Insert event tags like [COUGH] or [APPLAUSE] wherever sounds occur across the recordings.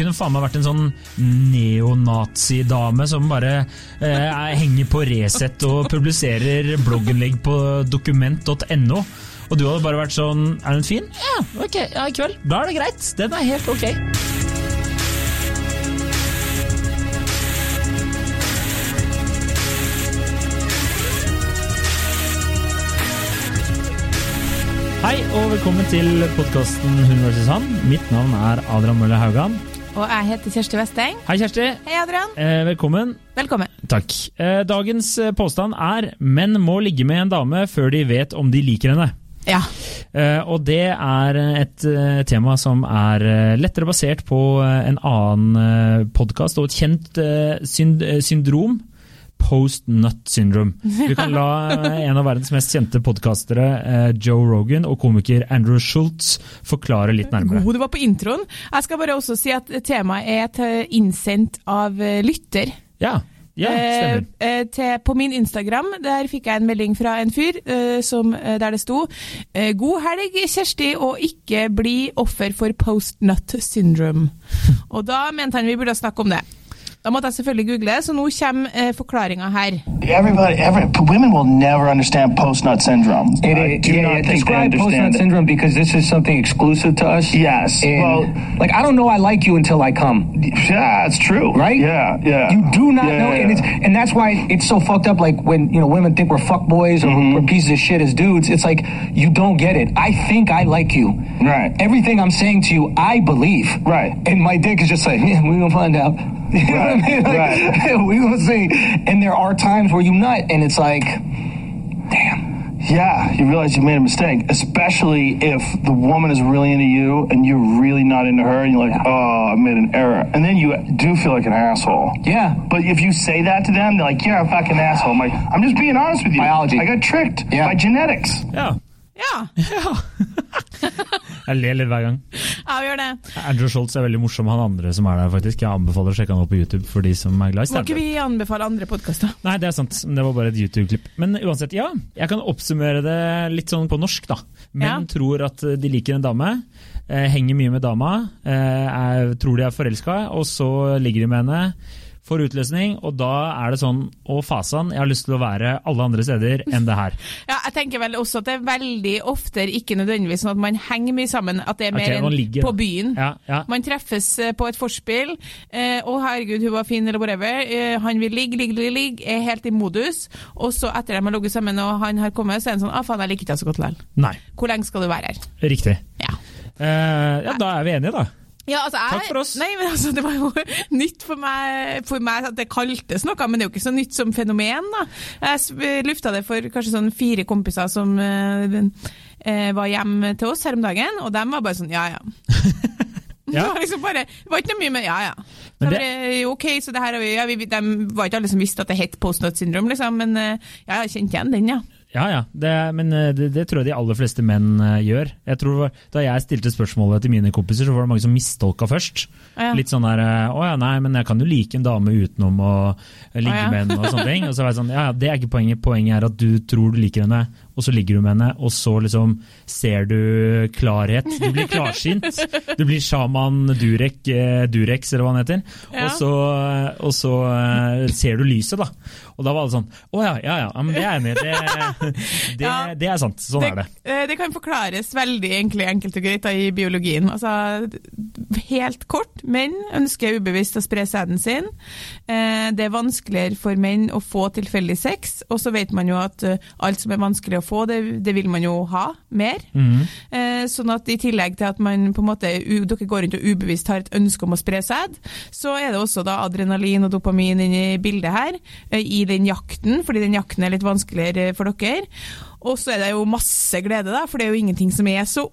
kunne faen meg vært en sånn neonazidame som bare eh, henger på Resett og publiserer blogginnlegg på dokument.no. Og du hadde bare vært sånn Er den fin? Ja, ok, ja, i kveld. Da er det greit. Den er helt ok. Hei og velkommen til podkasten Hun vs. han. Mitt navn er Adrian Mølle Haugan. Og jeg heter Kjersti Westeng. Hei, Kjersti. Hei, Adrian. Eh, velkommen. Velkommen. Takk. Eh, dagens eh, påstand er menn må ligge med en dame før de vet om de liker henne. Ja. Eh, og det er et eh, tema som er eh, lettere basert på eh, en annen eh, podkast og et kjent eh, synd syndrom. Post-nut syndrome. Vi kan la eh, [LAUGHS] en av verdens mest kjente podkastere, eh, Joe Rogan, og komiker Andrew Schultz forklare litt nærmere. God du var på introen. Jeg skal bare også si at temaet er til innsendt av eh, lytter. Ja, ja stemmer. Eh, eh, til, på min Instagram der fikk jeg en melding fra en fyr eh, som, eh, der det sto eh, God helg, Kjersti, og ikke bli offer for post-nut syndrome. [LAUGHS] og da mente han vi burde snakke om det. Da måtte jeg selvfølgelig google, så nå kommer eh, forklaringa her. Everybody, every, women will never understand post-nut syndrome. It, it, do yeah, not describe understand post-nut syndrome because this is something exclusive to us. Yes, And, well- like I don't know I like you until I come. Yeah, it's true. Right? Yeah, yeah. You do not Yeah, know, yeah. and it's and that's why it's so fucked up. Like when you know women think we're fuck boys or Mm-hmm. we're pieces of shit as dudes. It's like you don't get it. I think I like you. Right. Everything I'm saying to you, I believe. Right. And my dick is just like, [LAUGHS] yeah, we're gonna find out. [LAUGHS] You know what I mean? Like, right. [LAUGHS] we gonna see. And there are times where you nut, and it's like, damn. Yeah, you realize you made a mistake, especially if the woman is really into you and you're really not into her, and you're like, oh, I made an error. And then you do feel like an asshole. Yeah. But if you say that to them, they're like, you're a fucking asshole. I'm like, I'm just being honest with you. Biology. I got tricked Yeah. by genetics. Yeah. Yeah. Ja, [LAUGHS] Jeg ler litt hver gang. ja vi gjør det. Andrew Schultz er veldig morsom, han andre som er der, faktisk. Jeg anbefaler å sjekke han opp på YouTube for de som er glad i Må ikke vi anbefale andre podkaster? Nei, det er sant. Det var bare et YouTube-klipp. Men uansett, ja. Jeg kan oppsummere det litt sånn på norsk, da. Menn Ja. tror at de liker en dame, eh, henger mye med dama, eh, er, tror de er forelska, og så ligger de med henne. Får utløsning, og da er det sånn Å, fasan, jeg har lyst til å være alle andre steder enn det her. [LAUGHS] Ja, jeg tenker vel også at det er veldig ofte ikke nødvendigvis sånn at man henger mye sammen, at det er mer okay, enn ligger, på byen. Ja, ja. Man treffes eh, på et forspill. Eh, 'Å, herregud, hun var fin', eller whatever. Eh, han vil ligge, ligge, ligge, ligge, er helt i modus. Og så, etter de har ligget sammen og han har kommet, så er han sånn 'Å, faen, jeg liker ikke deg så godt likevel'. Hvor lenge skal du være her? Riktig. Ja. Eh, ja, da er vi enige, da. Ja, altså, jeg, Takk for oss. Nei, men altså, Det var jo [LAUGHS] nytt for meg, for meg at det kaltes noe, men det er jo ikke så nytt som fenomen. da. Jeg lufta det for kanskje sånn fire kompiser som eh, eh, var hjemme til oss her om dagen, og de var bare sånn ja, ja. [LAUGHS] Ja. [LAUGHS] Det var liksom bare, det var ikke noe mye med ja, ja. Men Det var bare, ok, så det her ja, vi, De var ikke alle som visste at det het postnot syndrom, liksom, men eh, ja, jeg kjente igjen den, ja. Ja, ja. Det, men eh, det, det tror jeg de aller fleste menn eh, gjør. Jeg tror Da jeg stilte spørsmålet til mine kompiser, så var det mange som mistolka først. Ja. Litt sånn der eh, Å ja, nei, men jeg kan jo like en dame utenom å ligge med henne og sånne ting. Og så var jeg sånn Ja, ja, det er ikke poenget. Poenget er at du tror du liker henne, og så ligger du med henne, og så liksom ser du klarhet. Du blir klarsynt. Du blir sjaman Durek, eh, Durex, eller hva han heter. Ja. Og så, og så eh, ser du lyset, da. Og da var det sånn Å ja, ja, ja, men det er jeg enig i. Det, det, det er sant. Sånn er det. eh, Det kan forklares veldig enkelt, enkelt og greit da, i biologien. Altså, helt kort, menn ønsker ubevisst å spre sæden sin. Eh, Det er vanskeligere for menn å få tilfeldig sex, og så vet man jo at eh, alt som er vanskelig å få, det, det vil man jo ha mer. Eh, Sånn at i tillegg til at man på en måte, u- dere går rundt og ubevisst har et ønske om å spre sæd, så er det også da adrenalin og dopamin inne i bildet her, eh, i den jakten, fordi den jakten er litt vanskeligere for dere. Og så er det jo masse glede, da, for det er jo ingenting som er så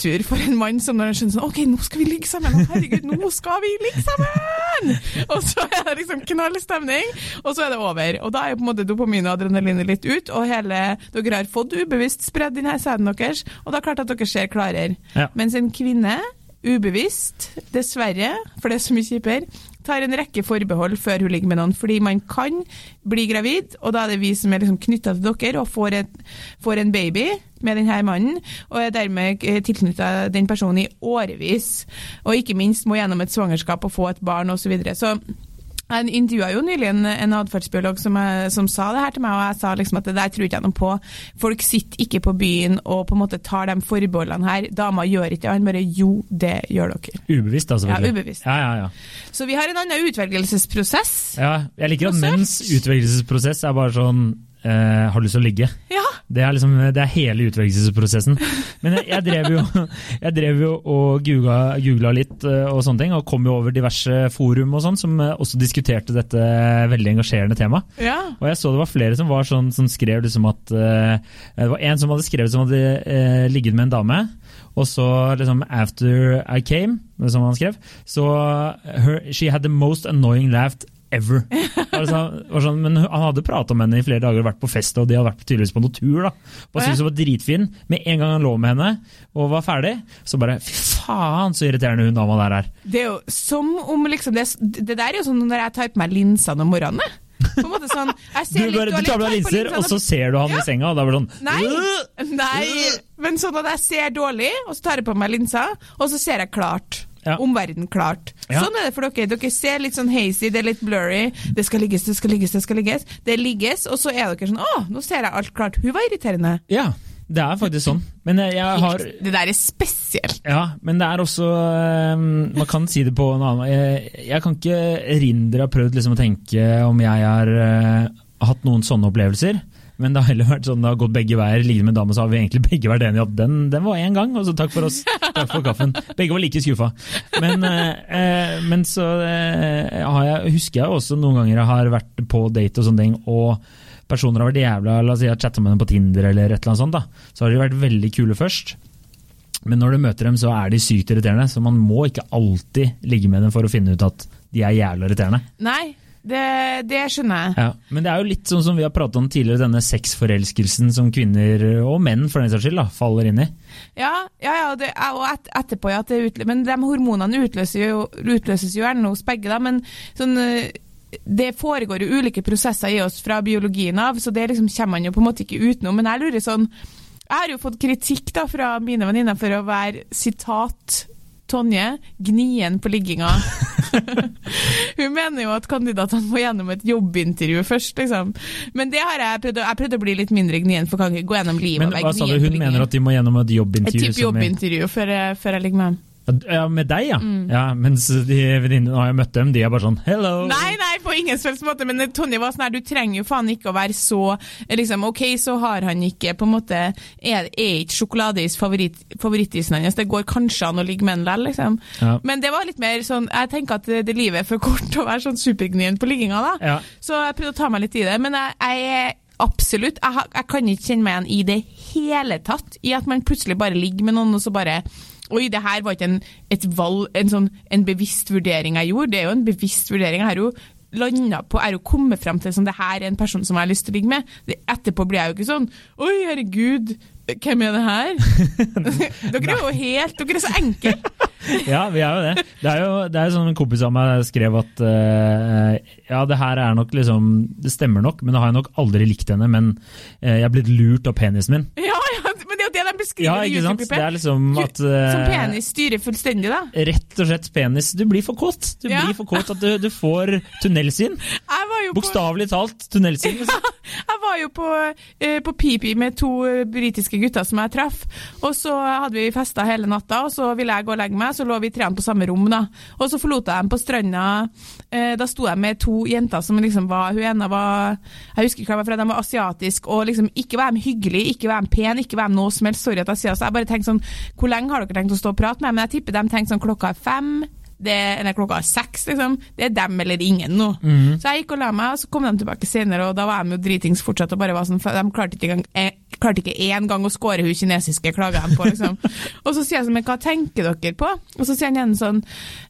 opptur for en mann som når han skjønner sånn OK, nå skal vi ligge sammen! Herregud, nå skal vi ligge sammen! Og så er det liksom knallstemning, og så er det over. Og da er jo på en måte dopamin og adrenalinet litt ut, og hele dere har fått ubevisst spredd denne sæden deres, og da er det klart at dere ser klarere. Ja. Mens en kvinne ubevisst, dessverre, for det er så mye kjipere, tar en rekke forbehold før hun ligger med noen, fordi man kan bli gravid, og da er det vi som er liksom knytta til dere og får, et, får en baby med denne mannen, og er dermed tilknytta den personen i årevis. Og ikke minst må gjennom et svangerskap og få et barn osv. Så, videre. så jeg intervjua jo nylig en, en atferdsbiolog som, som, sa det her til meg, og jeg sa liksom at det der tror ikke jeg noe på. Folk sitter ikke på byen og på en måte tar de forbeholdene her. Dama gjør ikke det, han bare jo, det gjør dere. Ubevisst, altså. Ja, ubevisst. Ja, ja, ja. Så vi har en annen utvelgelsesprosess. Ja, jeg liker at menns utvelgelsesprosess er bare sånn eh, har lyst til å ligge. Ja. Det er, liksom, det er hele utvelgelsesprosessen. Men jeg, jeg, drev jo, [LAUGHS] jeg drev jo og googla, googla litt eh, og sånne ting, og kom jo over diverse forum og sånn som eh, også diskuterte dette veldig engasjerende temaet. Ja. Og jeg så det var flere som var sånn, som skrev liksom at uh, Det var en som hadde skrevet som hadde uh, ligget med en dame. Og så liksom 'after I came', som han skrev, så her, 'she had the most annoying laugh ever'. [LAUGHS] Altså, sånn, men han hadde prata med henne i flere dager, og vært på fest og de hadde vært tydeligvis på noe tur. da. Bare syntes hun var dritfin. Med en gang han lå med henne og var ferdig, så bare fy faen så irriterende hun dama der er. Det er jo som om liksom Det, det der er jo sånn når jeg tar på meg linsene om morgenen. På en måte sånn, du, bare, du tar på deg linser, og så ser du han ja. i senga, og da blir det sånn Nei, nei, men sånn at jeg ser dårlig, og så tar jeg på meg linser, og så ser jeg klart. Ja. verden klart. Ja. Sånn er det for dere. Dere ser litt sånn hazy, det er litt blurry. Det skal ligges, det skal ligges, det skal ligges. Det ligges, og så er dere sånn Å, nå ser jeg alt klart. Hun var irriterende. Ja, det er faktisk sånn. Men jeg har Det der er spesielt. Ja, men det er også Man kan si det på en annen Jeg, jeg kan ikke erindre ha prøvd liksom å tenke om jeg har uh, hatt noen sånne opplevelser. Men det har heller vært sånn det har gått begge veier. Ligget med en dame, så har vi egentlig begge vært enige at den, den var én gang, og så takk for oss. Takk for kaffen. Begge var like skuffa. Men, eh, men så eh, jeg, husker jeg også noen ganger jeg har vært på date og sånne ting, og personer har vært jævla La oss si jeg har chatta med dem på Tinder eller et eller annet sånt, da. Så har de vært veldig kule først. Men når du møter dem, så er de sykt irriterende, så man må ikke alltid ligge med dem for å finne ut at de er jævla irriterende. Nei, det, det, skjønner jeg. Ja, men det er jo litt sånn som vi har pratet om tidligere, denne sexforelskelsen som kvinner, og menn for den saks skyld, da, faller inn i. Ja, ja, ja det, og et, etterpå, ja. Det, men de hormonene utløses jo, utløses jo gjerne hos begge, da. Men sånn det foregår jo ulike prosesser i oss fra biologien av, så det liksom kommer man jo på en måte ikke utenom. Men jeg lurer sånn Jeg har jo fått kritikk da fra mine venninner for å være sitat Tonje, gnien på ligginga. [LAUGHS] [LAUGHS] Hun mener jo at kandidatene må gjennom et jobbintervju først, liksom. Men det har jeg prøvd, jeg prøvd å bli litt mindre gnien, for kan ikke gå gjennom livet Men hva sa du, hun mener at de må gjennom et jobbintervju? Et type jobbintervju før, før jeg ligger med dem. Ja, Med deg, ja. Mm. ja mens de venninnene har jeg møtt dem, de er bare sånn hello. Nei, nei, på ingen slags måte, men Tonje var sånn her, du trenger jo faen ikke å være så liksom, Ok, så har han ikke på en måte Er, er ikke sjokoladeis favoritt, favorittisen hans, det går kanskje an å ligge med en likevel, liksom. Ja. Men det var litt mer sånn Jeg tenker at det, det livet er for kort til [LAUGHS] å være sånn supergnien på ligginga, da. Ja. Så jeg prøvde å ta meg litt i det. Men jeg, jeg Absolutt. Jeg, jeg, kan ikke kjenne meg igjen i det hele tatt. I at man plutselig bare ligger med noen, og så bare Oi, det her var ikke en, valg, en, sånn, en bevisst vurdering jeg gjorde. Det er jo en bevisst vurdering. Jeg har jo landa på, er jo kommet frem til som det her er en person som jeg har lyst til å ligge med. Etterpå blir jeg jo ikke sånn Oi, herregud, hvem er det her? [LAUGHS] dere er jo helt Dere er så enkle. [LAUGHS] ja, vi er jo det. Det er jo det er sånn en kompis av meg skrev at uh, ja, det her er nok liksom Det stemmer nok, men da har jeg nok aldri likt henne. Men uh, jeg er blitt lurt av penisen min. Ja, det de beskriver ja, i YouTube-klippet. Liksom at, uh, som penis styrer fullstendig, da? Rett og slett penis. Du blir for kåt. Du ja. blir for kåt at du, du får tunnelsyn. [LAUGHS] Bokstavelig talt tunnelsyn. [LAUGHS] Liksom. jeg var jo på, uh, på Pipi med to uh, britiske gutter som jeg traff, og så hadde vi festa hele natta, og så ville jeg gå og legge meg, så lå vi treene på samme rom, da. Og så forlot jeg dem på stranda. Da sto jeg med to jenter som liksom var Hun ene var Jeg husker ikke hva jeg var fra, de var asiatisk, og liksom ikke var de hyggelige, ikke var de pen, ikke var de noe som helst. Sorry at jeg sier det. Jeg bare tenkte sånn Hvor lenge har dere tenkt å stå og prate med? Men jeg tipper de tenkte sånn klokka er fem. Det, eller klokka er seks, liksom. Det er dem eller ingen nå. Mm. Så jeg gikk og la meg, og så kom de tilbake senere, og da var de jo dritings fortsatt og bare var sånn De klarte ikke engang eh, klarte ikke å score hun kinesiske, klager de på, liksom. [LAUGHS] og så sier jeg sånn, men hva tenker dere på? Og så sier han igjen sånn,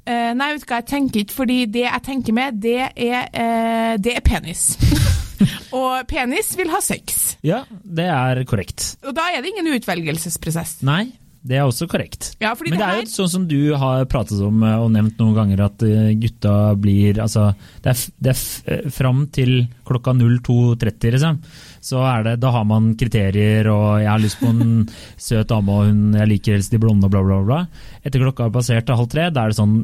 eh, nei, vet du hva, jeg tenker ikke, fordi det jeg tenker med, det er, eh, det er penis. [LAUGHS] og penis vil ha sex. Ja, det er korrekt. Og da er det ingen utvelgelsesprosess. Nei, det er også korrekt. Ja, Men det det er jo sånn som du har pratet om eh, og nevnt noen ganger, at eh, gutta blir Altså, det er, det er eh, fram til klokka 02.30, liksom. Så er det, da har man kriterier, og jeg har lyst på en [LAUGHS] søt dame, og hun, jeg liker helst de blonde, bla, bla, bla. Etter klokka er passert til halv tre, da er det sånn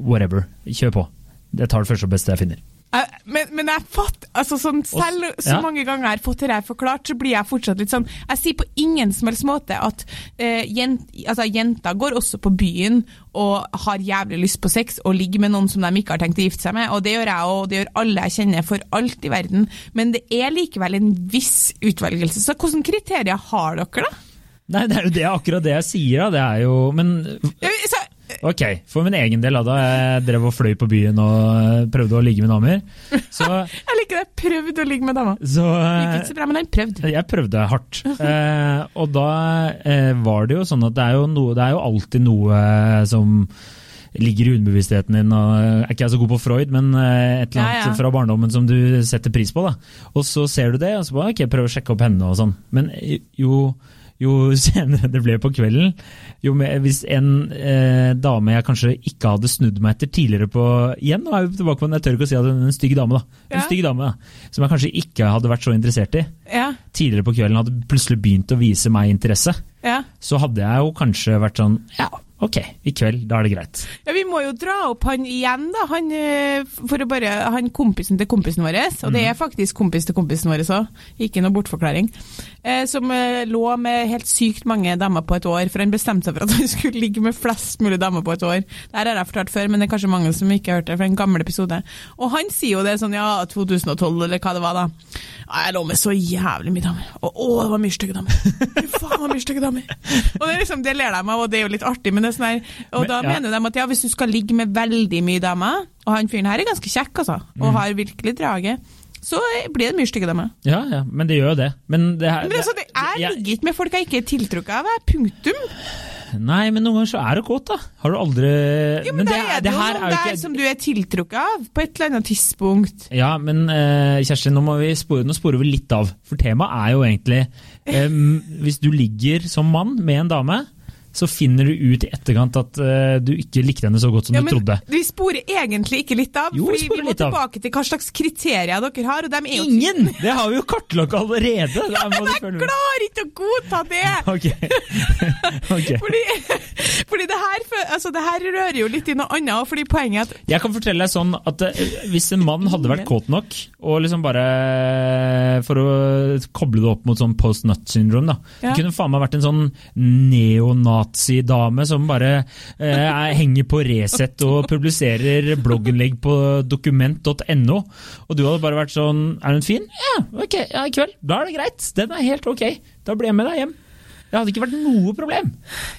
whatever, kjør på. Jeg tar det første og beste jeg finner. Men, men jeg fatt, altså sånn, selv så ja. mange ganger jeg har fått det her forklart, så blir jeg fortsatt litt sånn Jeg sier på ingen som helst måte at eh, jent, altså, jenter går også på byen og har jævlig lyst på sex og ligger med noen som de ikke har tenkt å gifte seg med. Og det gjør jeg, og det gjør alle jeg kjenner for alt i verden. Men det er likevel en viss utvelgelse. Så hvilke kriterier har dere, da? Nei, det er jo det, akkurat det jeg sier, da. Det er jo Men Så, Ok, for min egen del, da, jeg drev og fløy på byen og eh, prøvde å ligge med damer, så, [LAUGHS] jeg liker det. Prøvd å ligge med dama. så Gikk eh, ikke så bra, men jeg prøvde. Jeg prøvde hardt. [LAUGHS] Eh, og da eh, var det jo sånn at det er jo, noe, det er jo alltid noe som ligger i underbevisstheten din. Og, er ikke jeg så god på Freud, men eh, et eller annet Ja, ja. fra barndommen som du setter pris på. Da. Og så ser du det, og så bare, ok, prøv å sjekke opp henne og sånn. Men jo, jo senere det ble på kvelden, jo mer, hvis en eh, dame jeg kanskje ikke hadde snudd meg etter tidligere på Igjen, nå er vi tilbake på den, jeg tør ikke å si at er en stygg dame, da. En Ja. stygg dame da, som jeg kanskje ikke hadde vært så interessert i Ja, tidligere på kvelden hadde plutselig begynt å vise meg interesse, ja. så hadde jeg jo kanskje vært sånn Ja, ok, i kveld, da er det greit. Ja, Vi må jo dra opp han igjen, da. Han, eh, for å bare, han kompisen til kompisen vår. Og det er faktisk kompis til kompisen vår òg, ikke noe bortforklaring. Eh, som eh, lå med helt sykt mange damer på et år, for han bestemte seg for at han [LAUGHS] skulle ligge med flest mulig damer på et år. Det her har jeg fortalt før, men det er kanskje mange som ikke har hørt det, for det er en gammel episode. Og han sier jo det sånn, ja, 2012, eller hva det var da. Jeg lå med så jævlig mye damer. Og å, det var mye stygge damer. Fy faen, det var mye stygge damer. Og det, er liksom, det ler de av, og det er jo litt artig, men det er sånn her, og Men, da ja. mener de at ja, hvis du skal ligge med veldig mye damer, og han fyren her er ganske kjekk, altså, og Mm. har virkelig draget, så blir det mye stygge damer. Ja, ja, men det gjør jo det. Men det her Men altså, det, jeg ligger ikke med folk jeg ikke er tiltrukket av, jeg. punktum. Nei, men noen ganger så er det godt, da. Har du aldri Jo, men, det, det, er det, jo noen jo der som du er tiltrukket av, på et eller annet tidspunkt. Ja, men uh, Kjersti, nå, må vi spore, nå sporer vi litt av. For temaet er jo egentlig um, Hvis du ligger som mann med en dame, så finner du ut i etterkant at uh, du ikke likte henne så godt som Ja, du trodde. vi sporer egentlig ikke litt av, Jo, vi fordi sporer vi må tilbake av. til hva slags kriterier dere har, og de er jo Ingen! Det har vi jo kartlagt allerede! [LAUGHS] Ja, men Jeg klarer ikke å godta det! [LAUGHS] okay. [LAUGHS] okay. Fordi, fordi det, her, altså det her rører jo litt i noe annet, fordi poenget er at Jeg kan fortelle deg sånn at uh, hvis en mann hadde vært kåt nok, og liksom bare For å koble det opp mot sånn post nut syndrome, da. Ja. Det kunne faen meg vært en sånn neonazi-dame som bare eh, er- henger på Resett og publiserer blogginnlegg på dokument.no, og du hadde bare vært sånn Er hun fin? Ja, ok, ja, i kveld. Da er det greit. Den er helt ok. Da blir jeg med deg hjem. Det hadde ikke vært noe problem.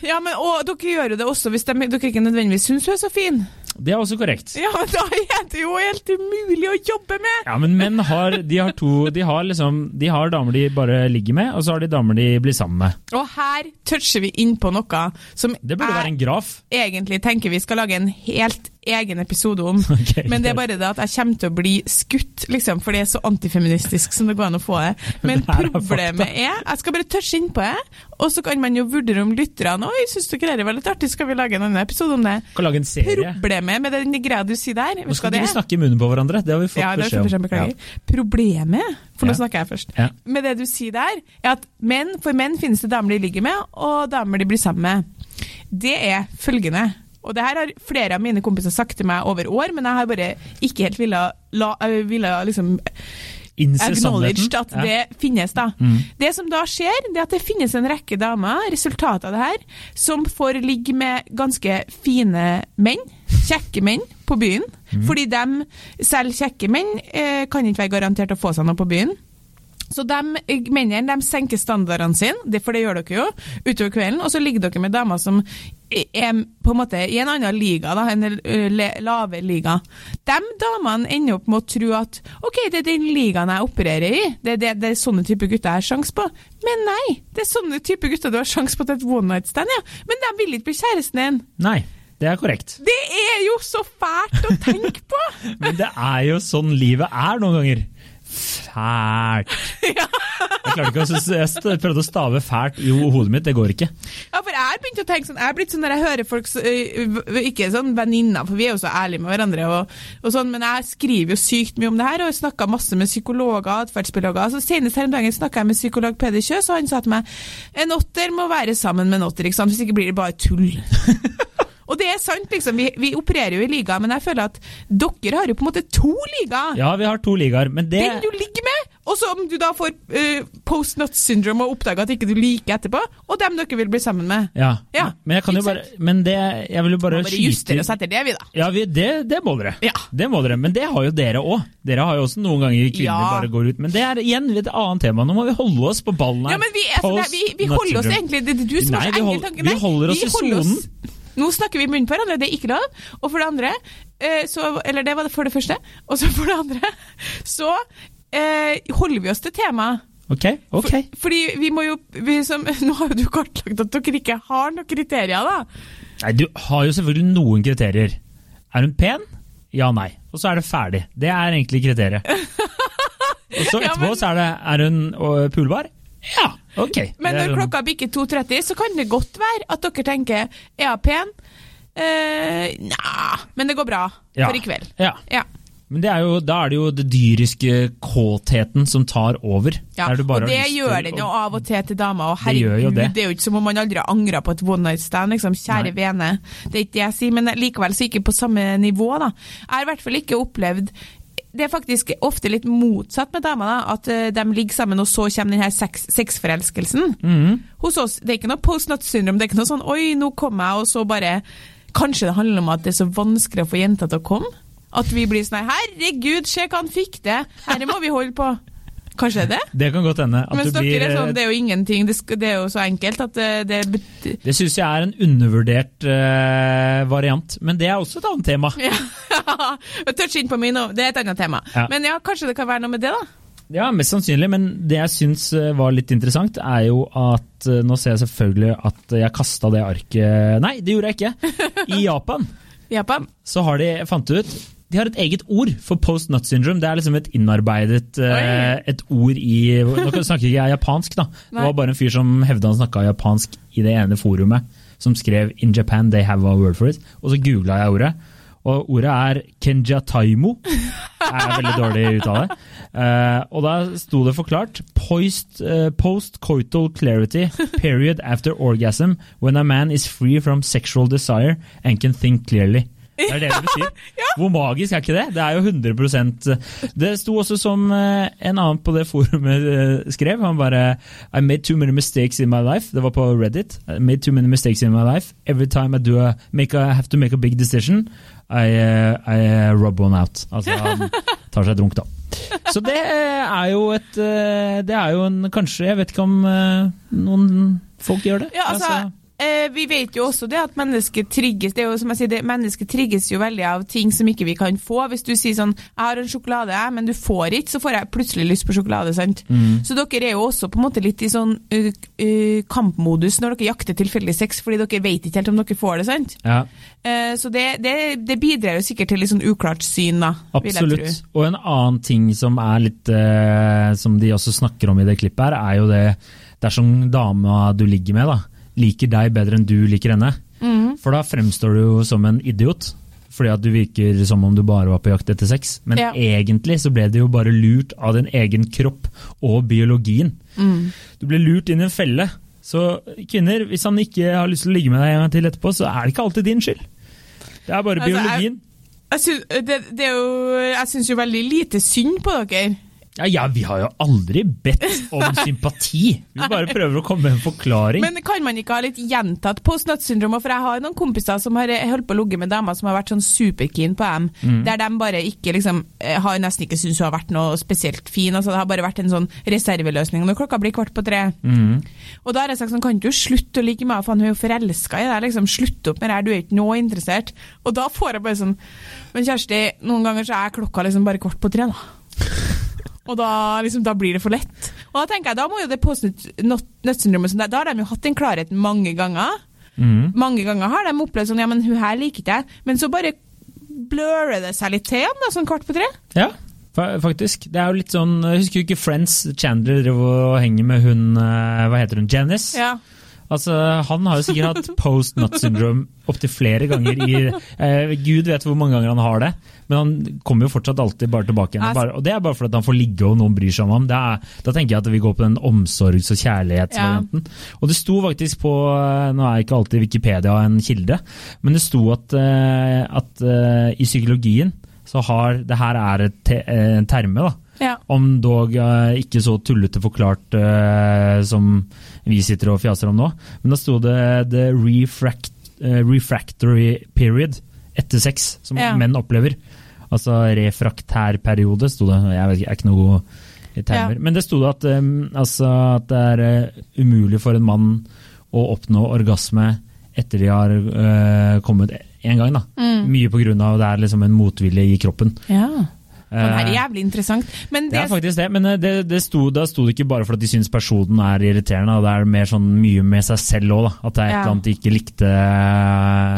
Ja, men og dere gjør jo det også hvis de, dere ikke nødvendigvis syns hun er så fin. Det er også korrekt. Ja, men [LAUGHS] da er det jo helt umulig å jobbe med! Ja, men menn har, de har to De har liksom De har damer de bare ligger med, og så har de damer de blir sammen med. Og her toucher vi inn på noe som Det burde være en graf. egentlig tenker vi skal lage en helt egen episode om. [LAUGHS] Okay, men det er bare det at jeg kommer til å bli skutt, liksom, for det er så antifeministisk som det går an å få det. [LAUGHS] Men Det er problemet er Jeg skal bare tørse inn på det, og så kan man jo vurdere om lytterne Oi, syns dere det var litt artig, skal vi lage en annen episode om det? Kan lage en serie. Problemet med den greia du sier der, Nå skal vi snakke i munnen på hverandre. Det har vi fått Ja, beskjed om. beklager. Problemet, for nå Ja. snakker jeg først, Ja. med det du sier der, er at menn, for menn finnes det damer de ligger med, og damer de blir sammen med. Det er følgende. Og det her har flere av mine kompiser sagt til meg over år, men jeg har bare ikke helt ville, la, øh, ville liksom acknowledged at at Ja. det finnes, da. Mm. Det som da skjer, det er at det finnes en rekke damer, resultatet av det her, som får ligge med ganske fine menn, kjekke menn, på byen. Mm. Fordi dem, selv kjekke menn, eh, kan ikke være garantert å få seg noe på byen. Så de, mennene de senker standardene sine, det, for det gjør dere jo, utover kvelden, og så ligger dere med damer som er på en måte i en annen liga, da, en lavere liga. De damene ender opp med å tro at ok, det er den ligaen jeg opererer i, det, det, det er sånne type gutter jeg har sjanse på. Men nei, det er sånne type gutter du har sjanse på til et one night stand, ja. Men de vil ikke bli kjæresten din. Nei, det er korrekt. Det er jo så fælt å tenke på! [LAUGHS] Men det er jo sånn livet er noen ganger. Fælt. [LAUGHS] Jeg klarte ikke å Jeg prøvde å stave fælt i hodet mitt, det går ikke. Ja, for jeg har begynt å tenke sånn, jeg er blitt sånn når jeg hører folk, ikke sånn venninner, for vi er jo så ærlige med hverandre, og, og sånn, men jeg skriver jo sykt mye om det her, og har snakket masse med psykologer og atferdsbiologer. Så senest her om dagen snakket jeg med psykolog Peder Kjøs, og han sa til meg, en åtter må være sammen med en åtter, ikke sant? hvis ikke blir det bare tull. [LAUGHS] og det er sant, liksom, vi, vi opererer jo i liga, men jeg føler at dere har jo på en måte to ligaer. Ja, vi har to ligaer, men det Den du ligger med, og så om du da får uh, post-nut syndrome og oppdager at ikke du liker etterpå, og dem dere vil bli sammen med. Ja, Ja, men jeg kan jo bare Men det Jeg vil jo bare Bare skyte oss etter det, vi da. Ja, vi, det, det må dere. Ja. Det må dere. Men det har jo dere òg. Dere har jo også noen ganger kvinner Ja. bare går ut. Men det er igjen et annet tema. Nå må vi holde oss på ballen her. Ja, men vi, altså, der, vi, vi holder oss egentlig Det er du som har så enkel tanke. vi holder oss i sonen. Nå snakker vi i munnen på hverandre, det er ikke lov. Og for det andre, eh, så, eller det var det for det første, og så for det andre, så eh, holder vi oss til temaet. Ok, ok. For, fordi vi må jo vi som, [LAUGHS] Nå har jo du kartlagt at dere ikke har noen kriterier, da. Nei, Du har jo selvfølgelig noen kriterier. Er hun pen? Ja, nei. Og så er det ferdig. Det er egentlig kriteriet. [LAUGHS] Og så Ja, etterpå men- så er det Er hun pulbar? Ja, ok. Men når klokka bikker 2.30, så kan det godt være at dere tenker er hun pen? Eh, Nja, men det går bra Ja. for i kveld. Ja. Ja. Men det er jo, da er det jo det dyriske kåtheten som tar over. Ja, og det gjør den jo av og til til damer. Og herregud, det, det. det. er jo ikke som om man aldri har angra på et one night stand. Liksom. Kjære Nei. vene. Det er ikke det jeg sier, men likevel så ikke på samme nivå. da. Jeg har i hvert fall ikke opplevd det er faktisk ofte litt motsatt med damer, da, at eh, de ligger sammen, og så kommer den her sex, sexforelskelsen. Mm. Hos oss, det er ikke noe post-nut syndrome, det er ikke noe sånn 'oi, nå kom jeg', og så bare Kanskje det handler om at det er så vanskelig å få jenter til å komme? At vi blir sånn 'herregud, se hva han fikk til', herre må vi holde på'. Kanskje det det? Det kan godt hende. At Mens det blir, er sånn, eh, det er jo ingenting, det, det er jo så enkelt at det, det bet- Det syns jeg er en undervurdert uh, variant, men det er også et annet tema. Ja, [LAUGHS] touch inn på meg nå, det er et annet tema. Ja. Men ja, kanskje det kan være noe med det, da? Ja, mest sannsynlig, men det jeg syns eh, var litt interessant, er jo at eh, Nå ser jeg selvfølgelig at jeg kasta det arket Nei, det gjorde jeg ikke! I Japan [LAUGHS] Japan? så har de fant ut de har et eget ord for post nut syndrome. Det er liksom et innarbeidet uh, et ord i Nå snakker ikke jeg japansk, da. Det var bare en fyr som hevda han snakka japansk i det ene forumet, som skrev 'In Japan they have a word for it'. Og så googla jeg ordet. Og ordet er kenjataimo. Er veldig dårlig uttale. Uh, og da sto det forklart post, uh, post coital clarity period after orgasm when a man is free from sexual desire and can think clearly. Det er det det betyr. [LAUGHS] Hvor magisk er ikke det? Det er jo 100% Det sto også som eh, en annen på det forumet eh, skrev. Han bare I made too many mistakes in my life. Det var på Reddit. I made too many mistakes in my life. Every time I do a, make a, have to make a big decision, I, eh, I rub one out. Altså han tar seg drunk, da. Så det er jo et Det er jo en Kanskje, jeg vet ikke om noen folk gjør det? Ja, altså, eh, Vi vet jo også det at mennesket trigges det er jo som jeg sier, det, mennesket trigges jo veldig av ting som ikke vi kan få. Hvis du sier sånn 'Jeg har en sjokolade, jeg, men du får ikke', så får jeg plutselig lyst på sjokolade. sant? Så dere er jo også på en måte litt i sånn uh, uh, kampmodus når dere jakter tilfeldig sex, fordi dere vet ikke helt om dere får det. sant? ja. Eh, så det, det, det bidrar jo sikkert til litt sånn uklart syn, da. Absolutt. Og en annen ting som er litt Som de også snakker om i det klippet her, er jo det dersom dama du ligger med, da, liker deg bedre enn du liker henne. Mm. For da fremstår du jo som en idiot. Fordi at du virker som om du bare var på jakt etter sex. Men Ja. egentlig så ble det jo bare lurt av din egen kropp og biologien. Mm. Du ble lurt inn i en felle. Så kvinner, hvis han ikke har lyst til å ligge med deg en gang til etterpå, så er det ikke alltid din skyld. Det er bare Altså, biologien. Jeg jeg syns jo veldig lite synd på dere. Ja, ja, vi har jo aldri bedt om [LAUGHS] sympati. Vi bare prøver å komme med en forklaring. Men kan man ikke ha litt gjentatt post-nut-syndrom? For jeg har noen kompiser som har holdt på å ligge med damer som har vært sånn superkeen på dem, Mm. der de bare ikke liksom eh, har nesten ikke syntes hun har vært noe spesielt fin. altså Det har bare vært en sånn reserveløsning når klokka blir kvart på tre. Mm. Og da har jeg sagt sånn, kan du slutte å like meg for faen hun er jo forelska i deg, liksom, slutt opp med det her, du er ikke noe interessert. Og da får jeg bare sånn Men Kjersti, noen ganger så er klokka liksom bare kvart på tre, da. Og da, liksom, da blir det for lett. Og da tenker jeg, da må jo det det, Da har de jo hatt den klarheten mange ganger. Mm. Mange ganger har de opplevd sånn Ja, men hun her liker ikke jeg. Men så bare blører det seg litt til igjen, sånn kvart på tre. Ja, Faktisk. Det er jo litt sånn Husker du ikke Friends? Chandler drev og henger med hun eh, Hva heter hun? Janice? Ja. Altså, Han har jo sikkert hatt post nut syndrome opptil flere ganger i eh, Gud vet hvor mange ganger han har det, men han kommer jo fortsatt alltid bare tilbake igjen. Bare, og Det er bare fordi han får ligge og noen bryr seg om ham. Det er, da tenker jeg at vi går på den omsorgs- og kjærlighetsvarianten. Og det sto faktisk på eh, Nå er ikke alltid Wikipedia en kilde, men det sto at, eh, at eh, i psykologien så har det her er en terme, da. Ja. Om dog eh, ikke så tullete forklart eh, som vi sitter og fjaser om nå. Men da sto det 'the refract, eh, refractory period' etter sex, som Ja. menn opplever. Altså refraktær periode, sto det. Jeg vet ikke, jeg er ikke noe god i termer. Ja. Men det sto det at, eh, altså, at det er eh, umulig for en mann å oppnå orgasme etter de har eh, kommet én gang. Da. Mm. Mye på grunn av det er liksom en motvilje i kroppen. ja. Det er Eh, jævlig interessant. Men det det, er faktisk det, men eh, det, det sto, da sto det ikke bare for at de syns personen er irriterende, det er mer sånn mye med seg selv òg, at det er et eller annet de ikke likte.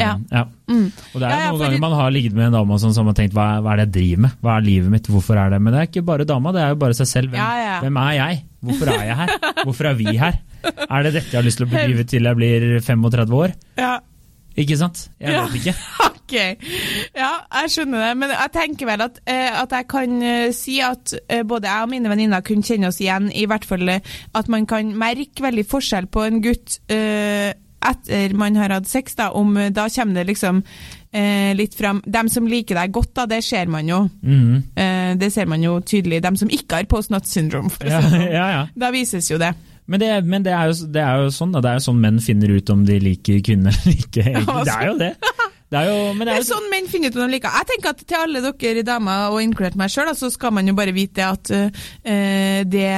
Ja. Ja. Mm. Og det er Ja, ja, noen ganger man har ligget med en dame sånn, som har tenkt hva, hva er det jeg driver med, hva er livet mitt, hvorfor er det Men det er ikke bare dama, det er jo bare seg selv. Hvem, ja. hvem er jeg? Hvorfor er jeg her? [LAUGHS] Hvorfor er vi her? Er det dette jeg har lyst til å bedrive til jeg blir 35 år? ja. Ikke sant? Jeg Ja. vet ikke. [LAUGHS] Ok, ja, jeg skjønner det. Men jeg tenker vel at, eh, at jeg kan eh, si at eh, både jeg og mine venninner kunne kjenne oss igjen i hvert fall at man kan merke veldig forskjell på en gutt uh, etter man har hatt sex, da, om da kommer det liksom eh, litt fram Dem som liker deg godt, da, det ser man jo. Mhm. Eh, det ser man jo tydelig. Dem som ikke har post-not syndrome, for å si det sånn. ja, ja. Da vises jo det. Men, det, men det, er jo, det er jo sånn da. Det er jo sånn menn finner ut om de liker kvinner eller ikke. Det er jo det. det er jo, men det Det er er sånn menn finner ut om de liker. Jeg tenker at til alle dere damer, og inkludert meg sjøl, så skal man jo bare vite at uh, det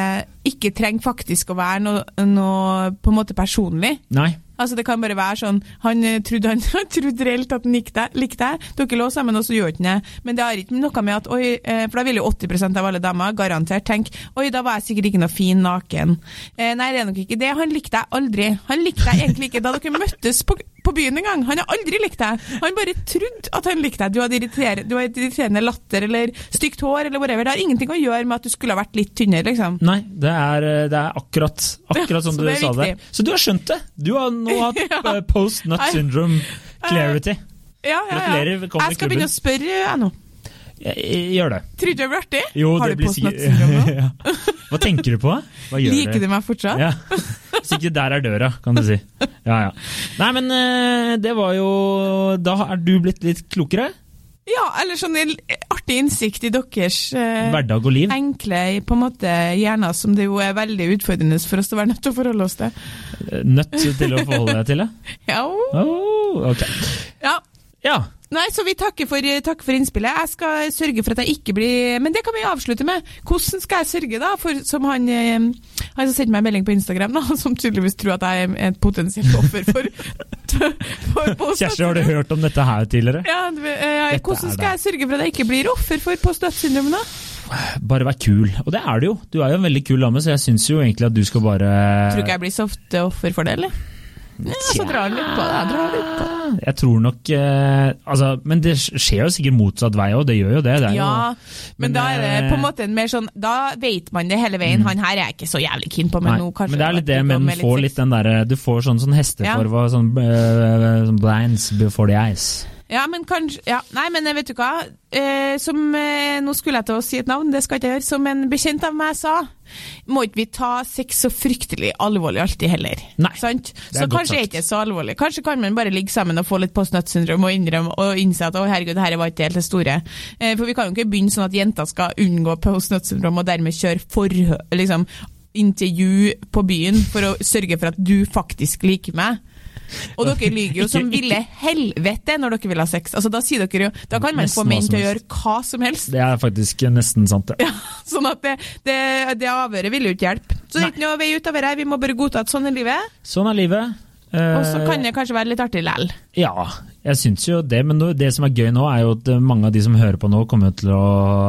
ikke trenger faktisk å være noe, noe på en måte personlig. Nei. Altså Det kan bare være sånn Han eh, trodde, han, [LAUGHS] trodde reelt at han likte deg. Dere lå sammen, og så gjorde han det. Men det har ikke noe med at Oi, eh, For da vil jo 80% av alle damer garantert tenke Oi, da var jeg sikkert ikke noe fin naken. Eh, nei, det er nok ikke det. Han likte deg aldri. Han likte deg egentlig ikke da dere møttes på, på byen en gang. Han har aldri likt deg. Han bare trodde at han likte deg. Du hadde irriterende, du hadde irriterende latter eller stygt hår eller whatever. Det har ingenting å gjøre med at du skulle ha vært litt tynnere, liksom. Nei, det er, det er akkurat, akkurat som du sa det. Så du har skjønt det! Du har nå [LAUGHS] hatt Ja. eh, post nut syndrome clarity. Ja, ja, ja. Gratulerer, velkommen i Jeg skal begynne å spørre, jeg nå. Jeg, jeg, gjør det. Tror du det blir artig? Jo, har det du sikkert- nå? [LAUGHS] Ja. Hva tenker du på? Hva Liker du meg fortsatt? Ja. Hvis ikke der er døra, kan du si. Ja, ja. Nei, men eh, det var jo Da er du blitt litt klokere. Ja, eller sånn artig innsikt i deres eh, Hverdag og liv. enkle på en måte hjerner, som det jo er veldig utfordrende for oss å være nødt til å forholde oss til. Nødt til å forholde deg til det. Ja, [LAUGHS] Oh, ok. ja. Ja. Nei, så vi takker for, takker for innspillet. Jeg skal sørge for at jeg ikke blir Men det kan vi avslutte med. Hvordan skal jeg sørge, da? For som han eh, Han som sendte meg en melding på Instagram, da, [LAUGHS] som tydeligvis tror at jeg er et potensielt offer for, [LAUGHS] for post- Kjersti, har du hørt om dette her tidligere? Ja, eh, hvordan skal jeg sørge for at jeg ikke blir offer for post-nut-syndrom, da? Bare vær kul. Og det er du jo. Du er jo en veldig kul dame, så jeg syns jo egentlig at du skal bare Tror ikke jeg blir så ofte offer for det, eller? Ja, så drar han litt på det. Drar litt på det. Jeg tror nok eh, altså, Men det skjer jo sikkert motsatt vei òg, det gjør jo det. det Ja, jo, men, men, da er det eh, på en måte en mer sånn Da vet man det hele veien. Han her er jeg ikke så jævlig keen på, men Nei, nå kanskje men det er litt det menn får litt den derre Du får sånn, sånn hesteform og sånn, uh, sånn blinds before the eyes. Ja, men kanskje ja. Nei, men vet du hva? Eh, som eh, Nå skulle jeg til å si et navn, det skal jeg ikke gjøre. Som en bekjent av meg sa, må ikke vi ta sex så fryktelig alvorlig alltid heller. Nei, Sant? Så kanskje er ikke så alvorlig. Kanskje kan man bare ligge sammen og få litt post-nut-syndrom og innrømme og innse at å herregud, det her var ikke helt det store. Eh, for vi kan jo ikke begynne sånn at jenter skal unngå post-nut-syndrom og dermed kjøre forhør, liksom intervju på byen for å sørge for at du faktisk liker meg. Og dere lyver jo som ville helvete når dere vil ha sex. Altså, da sier dere jo Da kan man Nesten få menn til å gjøre hva som helst. Det er faktisk nesten sant, det. Ja, [LAUGHS] sånn at det, det, det avhøret vil jo ikke hjelpe. Så det er ikke noe vei ut av her. Vi må bare godta at sånn er livet. Sånn er livet. Eh, Og så kan det kanskje være litt artig likevel. Ja, jeg syns jo det. Men det som er gøy nå, er jo at eh, mange av de som hører på nå, kommer til å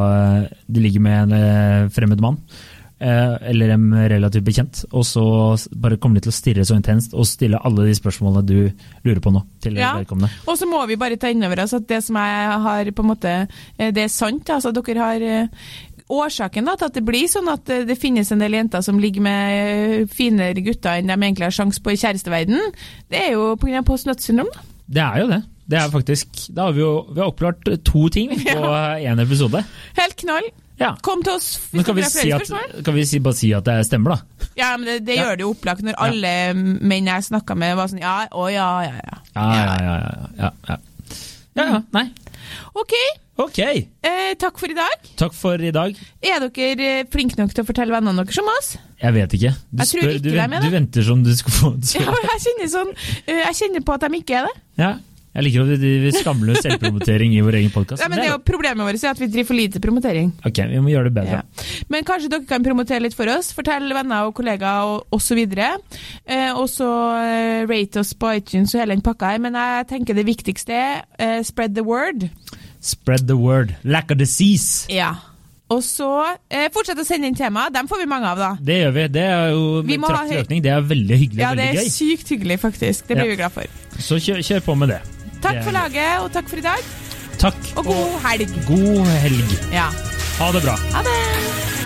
eh, De ligger med en eh, fremmed mann. Eh, Eller en relativt bekjent, og så bare kommer de til å stirre så intenst og stille alle de spørsmålene du lurer på nå, til Ja. vedkommende. Og så må vi bare ta inn over oss at det som jeg har på en måte eh, Det er sant. Altså, dere har eh, årsaken da, til at det blir sånn at det finnes en del jenter som ligger med finere gutter enn de egentlig har sjanse på i kjæresteverden, det er jo pga. post-nut-syndrom. da. Det er jo det. Det er faktisk, Da har vi jo vi har oppklart to ting [LAUGHS] på én episode. Helt knall. Ja. Kom til oss vi, dere har si at, kan vi si, bare si at det stemmer, da? Ja, men det, det Ja. gjør det jo opplagt når alle menn jeg snakka med, var sånn ja, å ja, ja, ja. Ja, ja, ja. ja, ja, ja. ja, ja. Nei. Ok, okay. eh, takk for i dag. Takk for i dag. Er dere eh, flinke nok til å fortelle vennene deres om oss? Jeg vet ikke. Du, Jeg tror ikke du, de er du venter som du skal få et [LAUGHS] Ja, jeg kjenner sånn eh, Jeg kjenner på at de ikke er det. Ja. Jeg liker at vi driver skamløs [LAUGHS] selvpromotering i vår egen podkast. Ja, men det er jo Problemet vårt er at vi driver for lite promotering. Ok, vi må gjøre det bedre. Ja. Men kanskje dere kan promotere litt for oss. Fortell venner og kollegaer og osv. Eh, og så eh, rate oss på iTunes og hele den pakka her. Men jeg tenker det viktigste er eh, spread the word. Spread the word. Lack of disease. Ja. Og så eh, fortsett å sende inn tema. Dem får vi mange av, da. Det gjør vi. Det er jo Vi økning. Det er veldig hyggelig Ja, det er gøy. sykt hyggelig, faktisk. Det blir Ja. vi glad for. Så kjør, kjør på med det. Takk for laget, og takk for i dag. Takk. Og god helg. God helg. Ja. Ha det bra. Ha det!